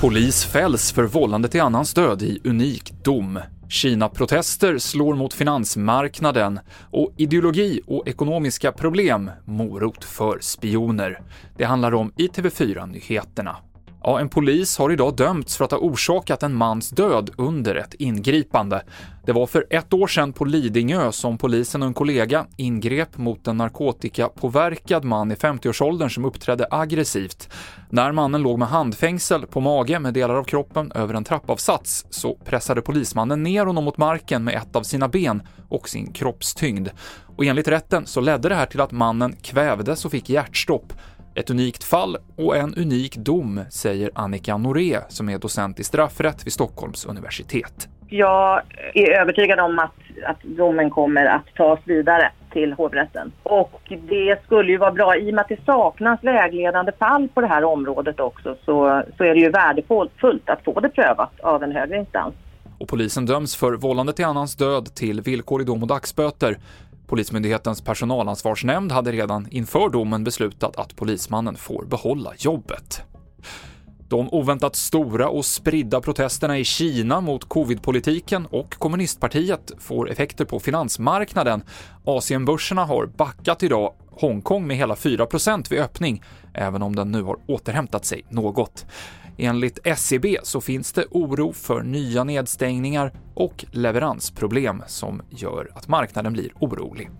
Polis fälls för vållande till annans död i unik dom. Kina-protester slår mot finansmarknaden och ideologi och ekonomiska problem morot för spioner. Det handlar om i TV4-nyheterna. Ja, en polis har idag dömts för att ha orsakat en mans död under ett ingripande. Det var för ett år sedan på Lidingö som polisen och en kollega ingrep mot en narkotikapåverkad man i 50-årsåldern som uppträdde aggressivt. När mannen låg med handfängsel på mage med delar av kroppen över en trappavsats så pressade polismannen ner honom mot marken med ett av sina ben och sin kroppstyngd. Och enligt rätten så ledde det här till att mannen kvävdes och fick hjärtstopp. Ett unikt fall och en unik dom, säger Annika Noré som är docent i straffrätt vid Stockholms universitet. Jag är övertygad om att, att domen kommer att tas vidare till hovrätten. Och det skulle ju vara bra, i och med att det saknas vägledande fall på det här området också, så, så är det ju värdefullt att få det prövat av en högre instans. Och polisen döms för vållande till annans död till villkorlig dom och dagsböter. Polismyndighetens personalansvarsnämnd hade redan inför domen beslutat att polismannen får behålla jobbet. De oväntat stora och spridda protesterna i Kina mot covidpolitiken och kommunistpartiet får effekter på finansmarknaden. Asienbörserna har backat idag, Hongkong med hela 4% vid öppning, även om den nu har återhämtat sig något. Enligt SEB så finns det oro för nya nedstängningar och leveransproblem som gör att marknaden blir orolig.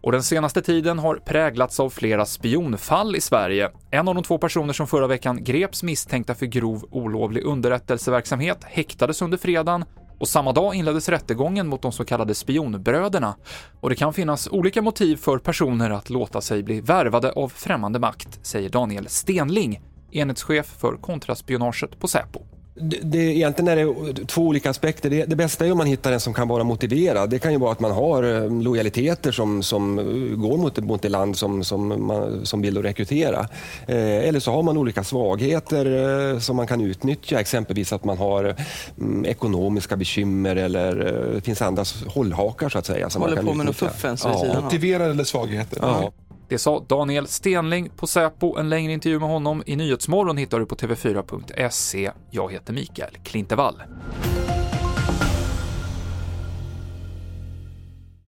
Och den senaste tiden har präglats av flera spionfall i Sverige. En av de två personer som förra veckan greps misstänkta för grov olovlig underrättelseverksamhet häktades under fredagen och samma dag inleddes rättegången mot de så kallade spionbröderna. Och det kan finnas olika motiv för personer att låta sig bli värvade av främmande makt, säger Daniel Stenling, enhetschef för kontraspionaget på Säpo. Det, det, egentligen är det två olika aspekter. Det, det, bästa är om man hittar en som kan vara motiverad. Det kan ju vara att man har eh, lojaliteter som, som eh, går mot, mot det land som, som, man, som vill rekrytera. Eh, eller så har man olika svagheter eh, som man kan utnyttja. Exempelvis att man har mm, ekonomiska bekymmer eller eh, det finns andra hållhakar så att säga. Som Håller man kan på med något utnyttja. fuffens av. Motiverade eller svagheter? Ja. Det sa Daniel Stenling på Säpo. En längre intervju med honom i Nyhetsmorgon hittar du på tv4.se. Jag heter Mikael Klintevall.